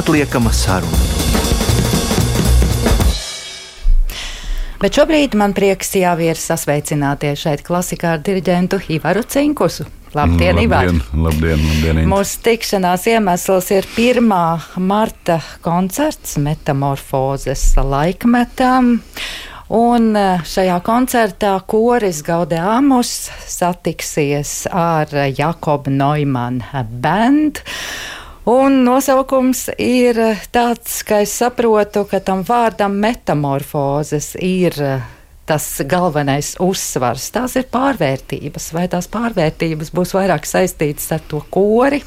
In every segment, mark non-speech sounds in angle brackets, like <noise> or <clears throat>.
neatliekama saruna. Bet šobrīd man prieks jau ir sasveicināties šeit klasikā ar diriģentu Ivaru Cinkusu. Labdien, Ivar! Labdien, labdien, labdien Mūsu tikšanās iemesls ir 1. marta koncerts Metamorfozes laikmetam. Un eh, šajā koncertā koris Gaudeamus satiksies ar Jakobu Neumann band. Un nosaukums ir tāds, ka es saprotu, ka tam vārdam metamorfozes ir tas galvenais uzsvars. Tās ir pārvērtības, vai tās pārvērtības būs vairāk saistītas ar to kori,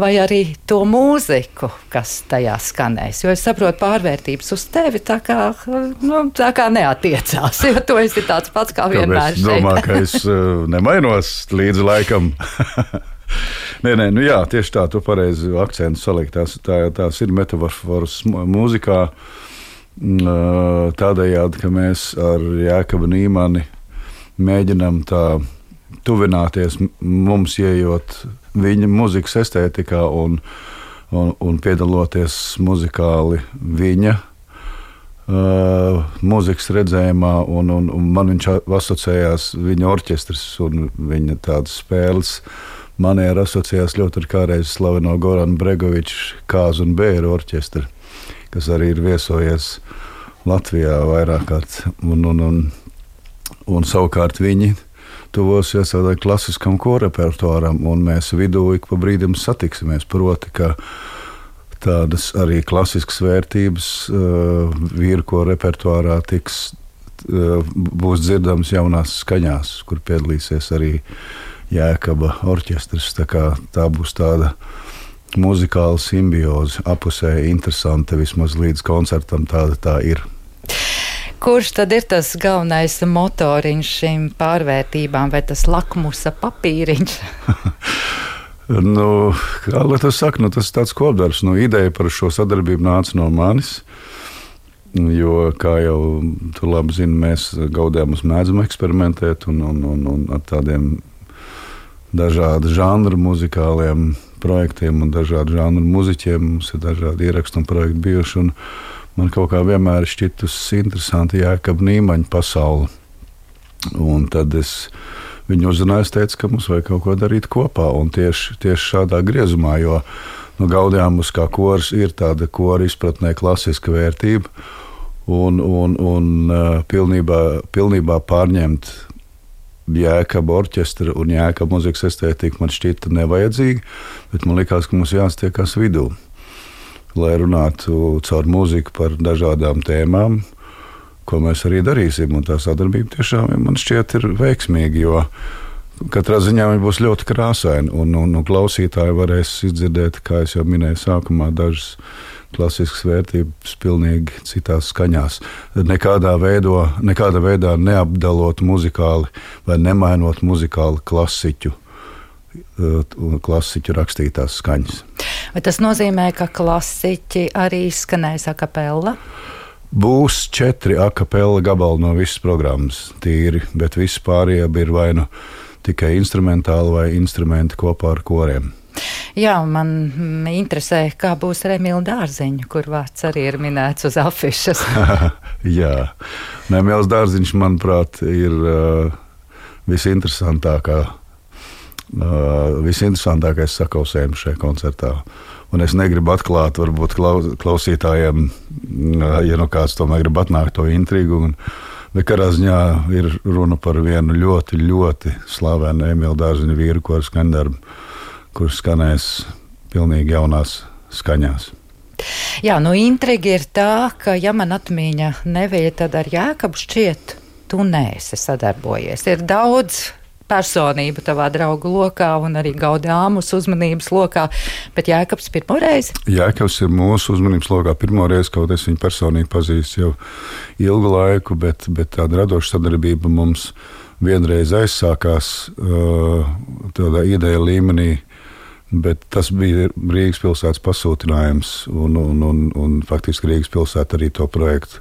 vai arī to mūziku, kas tajā skanēs. Jo es saprotu, pārvērtības uz tevi tā kā, nu, tā kā neatiecās, jo tu esi tāds pats kā vienmēr. Es domāju, ka es uh, nemainos līdz laikam. <laughs> Nē, nē, nu jā, tieši tā, tu pareizi akcentu salikt. Tās, tā, tās ir metaforas mūzikā. Uh, tādējādi, ka mēs ar Jēkabu Nīmani mēģinām tā tuvināties mums, ieejot viņa mūzikas estētikā un, un, un piedaloties muzikāli viņa uh, mūzikas redzējumā. Un, un, un man viņš asociējās viņa orķestris un viņa tādas spēles. Manēra asociējās ļoti ar kādreiz slaveno Goranu Bregoviču kāzu un bēru orķestri kas arī ir viesojies Latvijā vairāk kārt. Un, un, un, un savukārt viņi tuvosies tādam klasiskam korepertuāram, un mēs vidū ik pa brīdim satiksimies. Proti, tādas arī klasiskas vērtības uh, vīru repertuārā tiks, uh, būs dzirdamas jaunās skaņās, kur piedalīsies arī Jēkaba orķestris. Tā, tā būs tāda muzikāla simbioze, apusēji interesanta, vismaz līdz koncertam tāda tā ir. Kurš tad ir tas galvenais motoriņš šīm pārvērtībām, vai tas lakmusa papīriņš? <laughs> nu, kā lai tas saka, nu, tas ir tāds kopdarbs. Nu, ideja par šo sadarbību nāca no manis. Jo, kā jau tu labi zini, mēs gaudējām, mēdzam eksperimentēt un, un, un, un ar tādiem dažādu žanru muzikāliem projektiem un dažādu žanru muzeķiem. Mums ir dažādi ierakstu un projekti bijuši. Un man kaut kā vienmēr šķitusi interesanti Jēkab Nīmaņa pasaule. Un tad es viņu uzrunāju, es teicu, ka mums vajag kaut ko darīt kopā. Un tieši, tieši šādā griezumā, jo nu, gaudījām uz kā kors ir tāda kora izpratnē klasiska vērtība. Un, un, un uh, pilnībā, pilnībā pārņemt jēkaba orķestra un jēkaba mūzikas estētika man šķita nevajadzīga, bet man liekas, ka mums jāstiekas vidū, lai runātu caur mūziku par dažādām tēmām, ko mēs arī darīsim. Un tā sadarbība tiešām man šķiet ir veiksmīga, jo katrā ziņā viņa būs ļoti krāsaina, un, un, un klausītāji varēs izdzirdēt, kā jau minēju sākumā, dažas klasiskas vērtības pilnīgi citās skaņās. Nekādā, veido, nekādā veidā neapdalot muzikāli vai nemainot muzikāli klasiķu. Eh, klasiķu rakstītās skaņas. Vai tas nozīmē, ka klasiķi arī skanēs akapella? Būs četri akapela gabali no visas programmas, tīri, bet viss pārējie ir vai nu tikai instrumentāli vai instrumenti kopā ar koriem. Jā, man mm, interesē, kā būs Remīla dārziņa, kur vārds arī ir minēts uz afišas. <laughs> Jā, Remīls dārziņš, manuprāt, ir uh, visinteresantākā. Uh, visinteresantākais sakausējums šajā koncertā. Un es negribu atklāt, varbūt klausītājiem, uh, ja nu kāds tomēr grib atnākt to intrigu. Un, Bet katrā ziņā ir runa par vienu ļoti, ļoti slavenu Emīlu Dārziņu vīru, kurš skandarbu kurš skanēs pilnīgi jaunās skaņās. Jā, nu intriga ir tā, ka, ja man atmiņa nevēja, tad ar Jēkabu šķiet, tu neesi sadarbojies. Ir daudz personību tavā draugu lokā un arī gaudāmus uzmanības lokā, bet Jēkabs pirmo reizi? Jēkabs ir mūsu uzmanības lokā pirmo reizi, kaut es viņu personīgi pazīstu jau ilgu laiku, bet, bet tāda radoša sadarbība mums vienreiz aizsākās uh, tādā ideja līmenī Bet tas bija Rīgas pilsētas pasūtinājums, un, un, un, un faktiski Rīgas pilsēta arī to projektu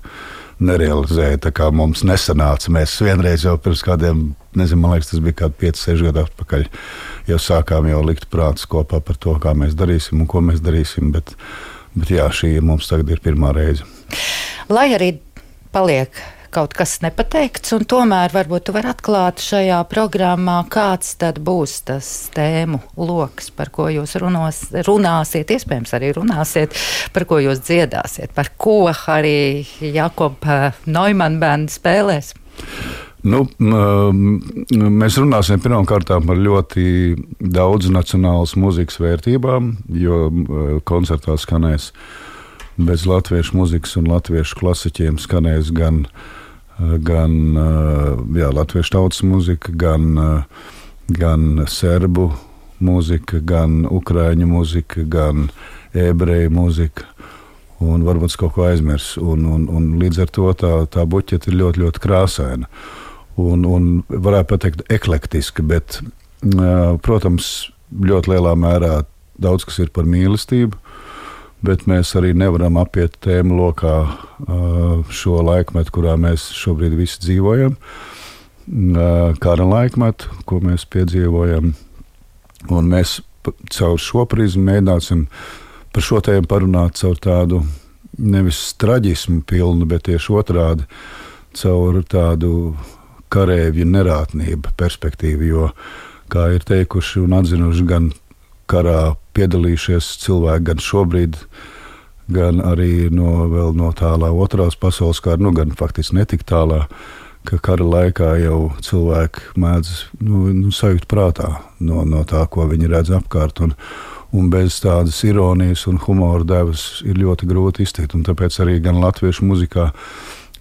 nerealizēja. Tā kā mums nesanāca, mēs vienreiz jau pirms kādiem, nezinu, man liekas, tas bija kādi 5, 6 gadi atpakaļ, jau sākām jau likt prātus kopā par to, kā mēs darīsim un ko mēs darīsim. Bet, Bet jā, šī mums tagad ir pirmā reize. Lai arī paliek kaut kas nepateikts, un tomēr varbūt tu vari atklāt šajā programmā, kāds tad būs tas tēmu lokus, par ko jūs runos, runāsiet, iespējams arī runāsiet, par ko jūs dziedāsiet, par ko arī Jakoba Neumann bērni spēlēs. Nu, mēs runāsim pirmkārt par ļoti daudz nacionālas mūzikas vērtībām, jo koncertā skanēs bez latviešu mūzikas un latviešu klasiķiem skanēs gan uh, gan jā, latviešu tautas mūzika, gan, gan serbu mūzika, gan ukrāņu mūzika, gan ebreju mūzika. Un varbūt es kaut ko aizmirsu. Un, un, un līdz ar to tā, tā buķete ir ļoti, ļoti krāsaina. Un, un varētu teikt, eklektiska, bet, protams, ļoti lielā mērā daudz kas ir par mīlestību bet mēs arī nevaram apiet tēmu lokā šo laikmetu, kurā mēs šobrīd visi dzīvojam. Kara laikmetu, ko mēs piedzīvojam. Un mēs caur šo prizmu mēģināsim par šo tēmu parunāt caur tādu nevis traģismu pilnu, bet tieši otrādi caur tādu karavīru nerātnību perspektīvu. Jo, kā ir teikuši un atzinuši gan karā piedalījušies cilvēki gan šobrīd, gan arī no, no tālā otrās pasaules kara, nu, gan faktiski netik tālā. Ka kara laikā jau cilvēki mēdz nu, nu, sajūt prātā no, no tā, ko viņi redz apkārt. Un, un bez tādas ironijas un humora devas ir ļoti grūti iztikt. Tāpēc arī gan latviešu muzikā,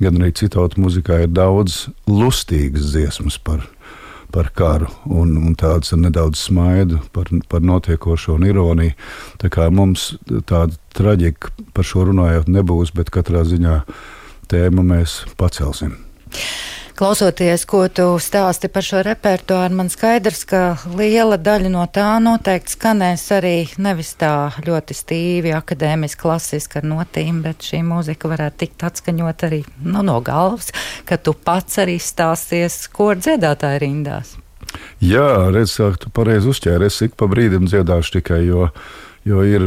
gan arī citātu muzikā ir daudz lustīgas dziesmas par viņu par karu un, un tāds nedaudz smaidu par, par notiekošo un ironiju. Tā kā mums tāda traģika par šo runājot nebūs, bet katrā ziņā tēmu mēs pacelsim. Klausoties, ko tu stāsti par šo repertuāru, man skaidrs, ka liela daļa no tā noteikti skanēs arī nevis tā ļoti stīvi, akadēmiski, klasiski ar notīm, bet šī mūzika varētu tikt atskaņot arī nu, no galvas, ka tu pats arī stāsties kor dziedātāju rindās. Jā, redz, tu pareizi uzķēries, ik pa brīdim dziedāšu tikai, jo Jo ir,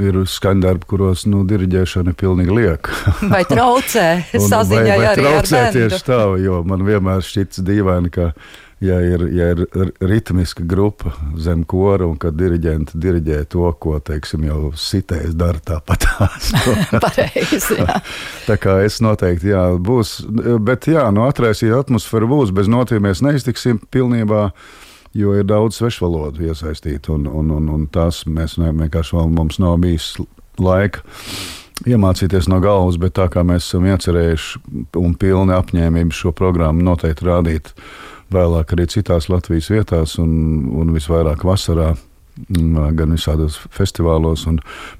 ir skaņdarbi, kuros nu, diriģēšana ir pilnīgi lieka. <laughs> vai traucē? Saziņai vai, vai arī traucē tieši tā, jo man vienmēr šķits dīvaini, ka ja ir, ja ir ritmiska grupa zem kora un kad diriģenti diriģē to, ko, teiksim, jau sitējs dara tāpat. <laughs> Pareizi, jā. tā kā es noteikti, jā, būs, bet jā, no atraisīt atmosfēru būs, bez notīm mēs neiztiksim pilnībā jo ir daudz svešvalodu iesaistītu, un, un, un, un tās mēs ne, vienkārši vēl mums nav bijis laika iemācīties no galvas, bet tā kā mēs esam iecerējuši un pilni apņēmību šo programmu noteikti rādīt vēlāk arī citās Latvijas vietās un, un visvairāk vasarā gan visādos festivālos.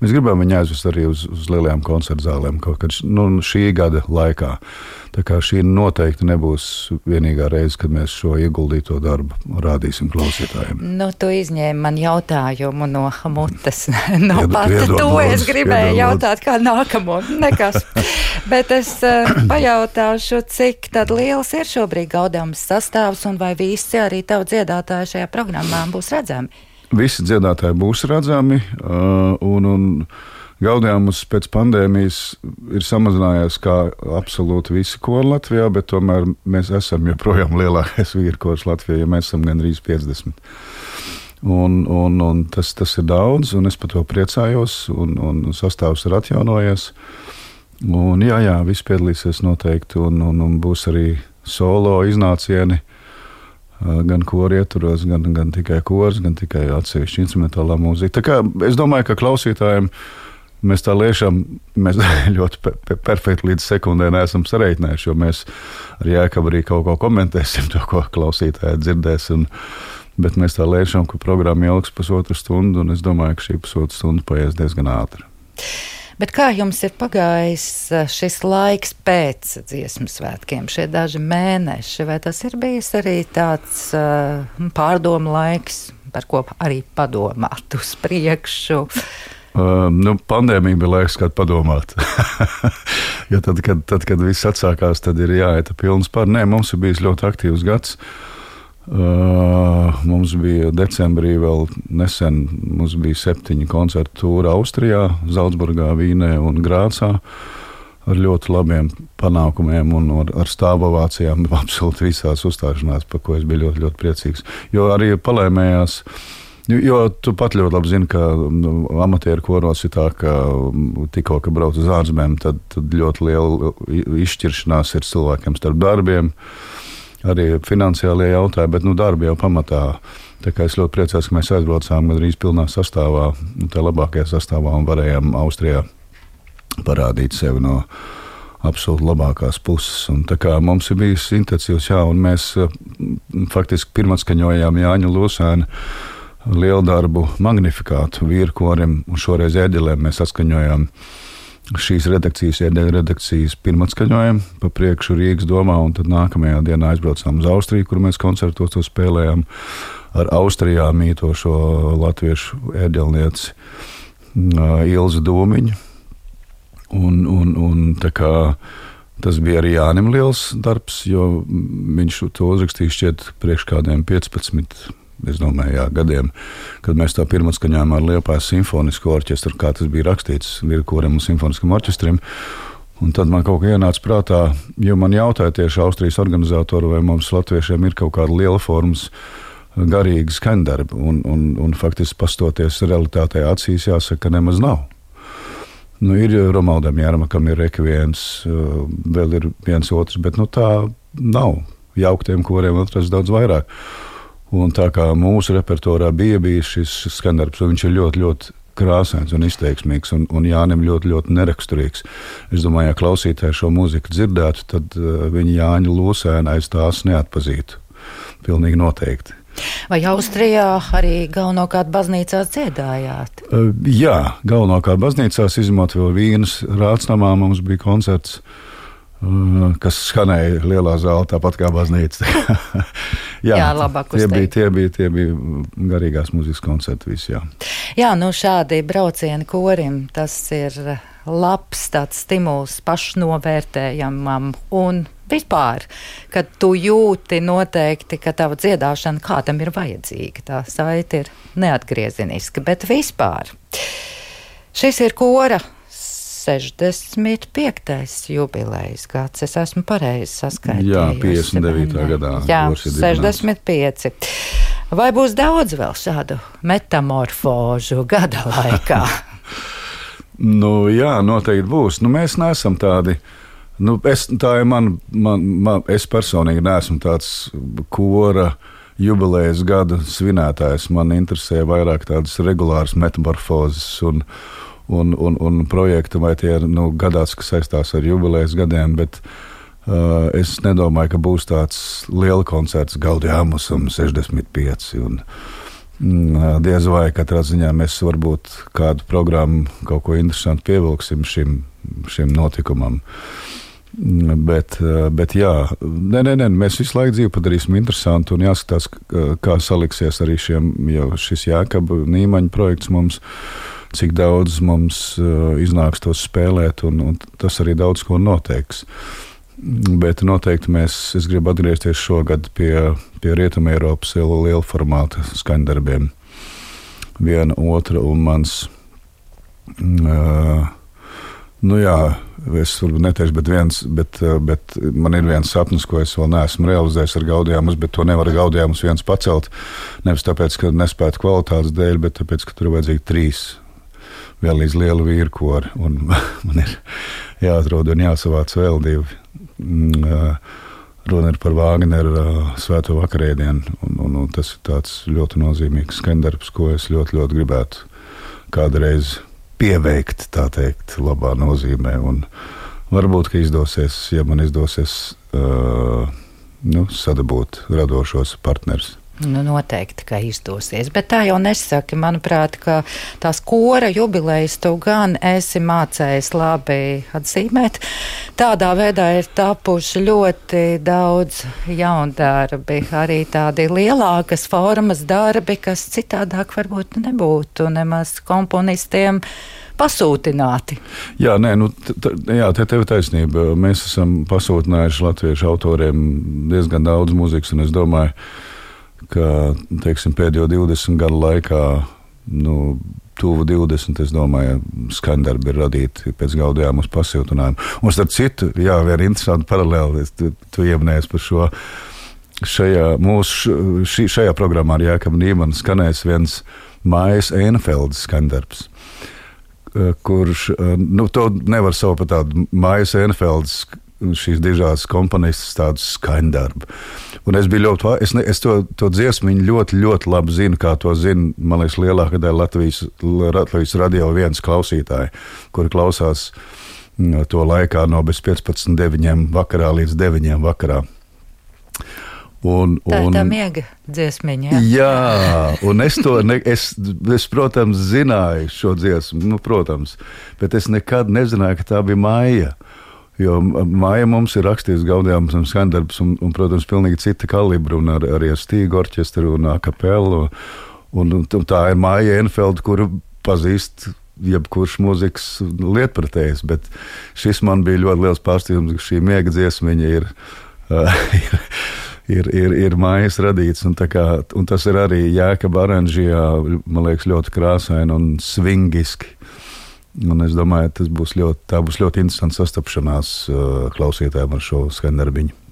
Mēs gribam viņu aizvest arī uz, uz lielajām koncertu zālēm kaut kad nu, šī gada laikā. Tā kā šī noteikti nebūs vienīgā reize, kad mēs šo ieguldīto darbu rādīsim klausītājiem. Nu, tu izņēmi man jautājumu no mutes. no pati to es gribēju iedod, jautāt, kā nākamo. <laughs> Nekas. Bet es uh, <clears throat> pajautāšu, cik liels ir šobrīd gaudāms sastāvs un vai visi arī tavu dziedātāji šajā programmā būs redzami? Visi dziedātāji būs redzami. Uh, un, un Gaudījums pēc pandēmijas ir samazinājies kā absolūti visi kori Latvijā, bet tomēr mēs esam joprojām lielākais vīru kors Latvijā, ja mēs esam gandrīz 50. Un, un, un tas, tas ir daudz, un es par to priecājos, un, un sastāvs ir atjaunojies. Un, jā, jā, viss piedalīsies noteikti, un, un, un būs arī solo iznācieni gan kori ietvaros, gan, gan tikai kurs, gan tikai atsevišķa instrumentālā mūzika. Tā kā es domāju, ka klausītājiem mēs tā liešam, mēs <laughs> ļoti pe pe perfekti līdz sekundē neesam sareiķinājuši, jo mēs ar Jēkabu arī kaut ko komentēsim, <laughs> to, ko klausītāji dzirdēs. Un, bet mēs tā liešam, ka programma ilgs pusotru stundu, un es domāju, ka šī pusotra stunda paies diezgan ātri. Bet kā jums ir pagājis eh, šis laiks pēc dziesmu svētkiem, šie daži mēneši? Vai tas ir bijis arī tāds uh, pārdomu laiks, par ko arī padomāt uz priekšu? Uh, nu, pandēmija bija laiks, kad padomāt. <laughs> jo tad kad, tad, kad viss atsākās, tad ir jāiet pilns pār. Nē, mums ir bijis ļoti aktīvs gads. Uh, mums bija decembrī vēl nesen, mums bija septiņi koncertu tūri Austrijā, Zaldzburgā, Vīnē un Grācā. Ar ļoti labiem panākumiem un ar, ar stāvovācijām <laughs> absolūti visās uzstāšanās, par ko es biju ļoti, ļoti priecīgs. Jo arī palēmējās uh, Jo, tu pat ļoti labi zini, ka amatieru koros ir tā, ka tikko ka brauc uz ārzemēm, tad, tad ļoti liela izšķiršanās ir cilvēkiem starp darbiem. Arī finansiālie jautājumi, bet nu, darbi jau pamatā. Tā kā es ļoti priecājos, ka mēs aizbraucām gandrīz pilnā sastāvā, nu, tā labākajā sastāvā un varējām Austrijā parādīt sevi no absolūti labākās puses. Un, mums ir bijis intensīvs, jā, un mēs faktiski pirmatskaņojām Jāņa Lūsēnu lielu darbu magnifikātu vīru korim, un šoreiz ēdelēm mēs atskaņojām šīs redakcijas, redakcijas pirmatskaņojumu pa priekšu Rīgas domā, un tad nākamajā dienā aizbraucām uz Austriju, kur mēs koncertos to spēlējām ar Austrijā mītošo latviešu ēdelnieci Ilzu Dūmiņu. Un, un, un, tas bija arī Jānim liels darbs, jo viņš to uzrakstīja šķiet priekš kādiem 15 es domāju, jā, gadiem, kad mēs tā pirmā skaņojām ar Liepājas simfonisko orķestru, kā tas bija rakstīts Virkuram un simfoniskam orķestram. Un tad man kaut kā ienāca prātā, jo man jautāja tieši Austrijas organizatori, vai mums latviešiem ir kaut kāda liela formas garīga skandarba. Un, un, un faktiski pastoties realitātei acīs, jāsaka, ka nemaz nav. Nu, ir Romaldam Jārmakam, ir rekviens, vēl ir viens otrs, bet nu, tā nav. Jauktiem koriem atrast daudz vairāk. Un tā kā mūsu repertuārā bija bijis šis, skandarbs, viņš ir ļoti, ļoti krāsains un izteiksmīgs, un, un Jānis ļoti, ļoti neraksturīgs. Es domāju, ja klausītāji šo mūziku dzirdētu, tad uh, viņi Jāņa Lūsēna aiz tās neatpazītu. Pilnīgi noteikti. Vai Austrijā arī galvenokārt baznīcās dziedājāt? Uh, jā, galvenokārt baznīcās, izņemot vēl vīnas rācnamā, mums bija koncerts. Uh, kas skanēja lielā zālē, tāpat kā baznīca. <laughs> jā, jā labāk tie bija, tie bija, tie bija garīgās mūzikas koncerti. Visi, jā. jā, nu šādi braucieni korim, tas ir labs tāds stimuls pašnovērtējamam un vispār, kad tu jūti noteikti, ka tava dziedāšana kādam ir vajadzīga. Tā saite ir neatgriezeniska, bet vispār. Šis ir kora 65. jubilejas gads. Es esmu pareizi saskaitījis. Jā, 59. gadā. Jā, 65. Vai būs daudz vēl šādu metamorfožu gada laikā? <laughs> nu, jā, noteikti būs. Nu, mēs neesam tādi. Nu, es, tā ir man, man, man, es personīgi neesmu tāds kora jubilejas gada svinētājs. Man interesē vairāk tādas regulāras metamorfozes un, un, un, un projekti, vai tie ir nu, gadās, kas saistās ar jubilejas gadiem. Bet, uh, es nedomāju, ka būs tāds liels koncerts Gaudījāmus un 65. Un, mm, Diez vai katrā ziņā mēs varbūt kādu programmu, kaut ko interesantu pievilksim šim, šim notikumam. Mm, bet, uh, bet jā, nē, nē, nē, mēs visu laiku dzīvi padarīsim interesantu un jāskatās, kā saliksies arī šiem, šis Jēkabs Nīmaņa projekts mums. Uh, cik daudz mums uh, iznāks tos spēlēt, un, un tas arī daudz ko noteiks. Bet noteikti mēs, es gribu atgriezties šogad pie, pie Rietumē Eiropas liela formāta skaņdarbiem. Viena, otra un mans. Uh, nu jā, es varbūt neteikšu, bet, viens, bet, uh, bet man ir viens sapnis, ko es vēl neesmu realizējis ar gaudījumus, bet to nevar gaudījumus viens pacelt. Nevis tāpēc, ka nespētu kvalitātes dēļ, bet tāpēc, ka tur vajadzīgi trīs vēl līdz lielu vīru kori. <laughs> Man ir jāatrod un jāsavāc vēl divi. Mm, runa ir par Vāģneru svēto vakarēdienu, un, un, un tas ir ļoti nozīmīgs skandarbs, ko es ļoti, ļoti gribētu kādreiz pieveikt, tā teikt, labā nozīmē. Un varbūt, ka izdosies, ja man izdosies uh, nu, sadabūt radošos partnerus. Nu, noteikti, ka izdosies. Bet tā jau nesaka. Manuprāt, ka tās kora jubilejas tu gan esi mācējis labi atzīmēt. Tādā veidā ir tapuši ļoti daudz jaundarbi, arī tādi lielākas formas darbi, kas citādāk varbūt nebūtu nemaz komponistiem pasūtināti. Jā, nē, nu, jā te tev taisnība. Mēs esam pasūtinājuši latviešu autoriem diezgan daudz mūzikas, un es domāju, ka ka teiksim, pēdējo 20 gadu laikā nu, tuvu 20, es domāju, skandarbi ir radīti pēc gaudījām uz pasiltinājumu. Un starp citu, jā, viena interesanta paralēla, tu, tu ieminējies par šo. Šajā, mūsu, ši, šajā programmā ar Jāekabu Nīmanu skanēs viens Mājas Einfeldes skandarbs kurš, nu, to nevar saukt par tādu Mājas Einfeldes šīs dižās komponistas tādu skaņdarbu. Un es biju ļoti, es, ne, es to, to dziesmu ļoti, ļoti labi zinu, kā to zina, man liekas, lielākā daļa Latvijas, Latvijas radio viens klausītāji, kuri klausās mm, to laikā no bez 15, 9 vakarā līdz 9 vakarā. Un, tā ir tā miega dziesmiņa. Jā, jā un es to, ne, es, es, protams, zināju šo dziesmu, nu, protams, bet es nekad nezināju, ka tā bija māja. Jo māja mums ir rakstījusi gaudījums un skandarbs, un, un, protams, pilnīgi cita kalibra, un ar, arī ar stīgu orķestru un akapelu. Un, un, un tā ir māja Enfeld, kuru pazīst jebkurš mūzikas lietpratējs, bet šis man bija ļoti liels pārsteigums, ka šī miega dziesmiņa ir, uh, <laughs> ir, ir, ir, ir mājas radīts, un, kā, un tas ir arī Jēkab oranžijā, man liekas, ļoti krāsaini un svingiski. Un es domāju, tas būs ļoti, būs ļoti interesants sastapšanās uh, klausītājiem ar šo skandarbiņu.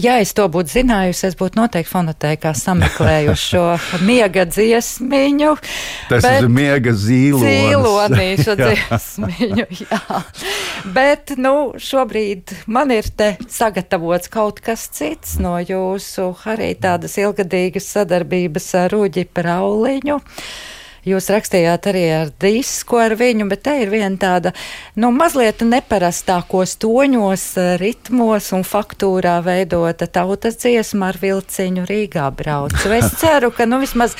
Ja es to būtu zinājusi, es būtu noteikti fonotēkā sameklējuši šo <laughs> miega dziesmiņu. Tas ir miega zīlonis. Zīlonīša <laughs> dziesmiņu, jā. Bet, nu, šobrīd man ir te sagatavots kaut kas cits no jūsu arī tādas ilgadīgas sadarbības ar Rūģi Prauliņu. Jūs rakstījāt arī ar disku ar viņu, bet te ir viena tāda, nu, mazliet neparastākos toņos, ritmos un faktūrā veidota tautas dziesma ar vilciņu Rīgā braucu. <laughs> Es ceru, ka, nu, vismaz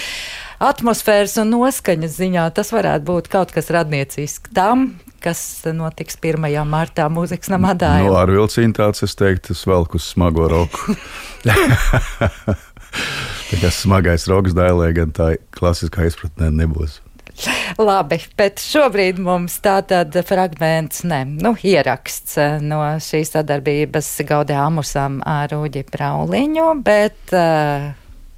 atmosfēras un noskaņas ziņā tas varētu būt kaut kas radniecisks tam, kas notiks 1. martā mūzikas namā. Nu, ar vilciņu tāds es teiktu, es velku uz smago roku. <laughs> Tā kā smagais rokas dailē, gan tā klasiskā izpratnē nebūs. Labi, bet šobrīd mums tā tad fragments, ne, nu, ieraksts eh, no šīs sadarbības Gaudē Amusam ar Uģi Prauliņu, bet uh,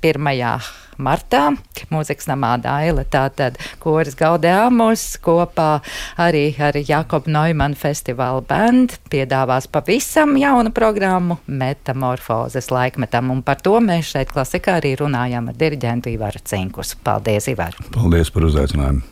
pirmajā martā mūzikas namā Daila. Tātad koris Gaudēmus kopā arī ar Jakobu Neumann festivāla band piedāvās pavisam jaunu programmu Metamorfozes laikmetam. Un par to mēs šeit klasikā arī runājam ar diriģentu Ivaru Cinkus. Paldies, Ivar! Paldies par uzaicinājumu!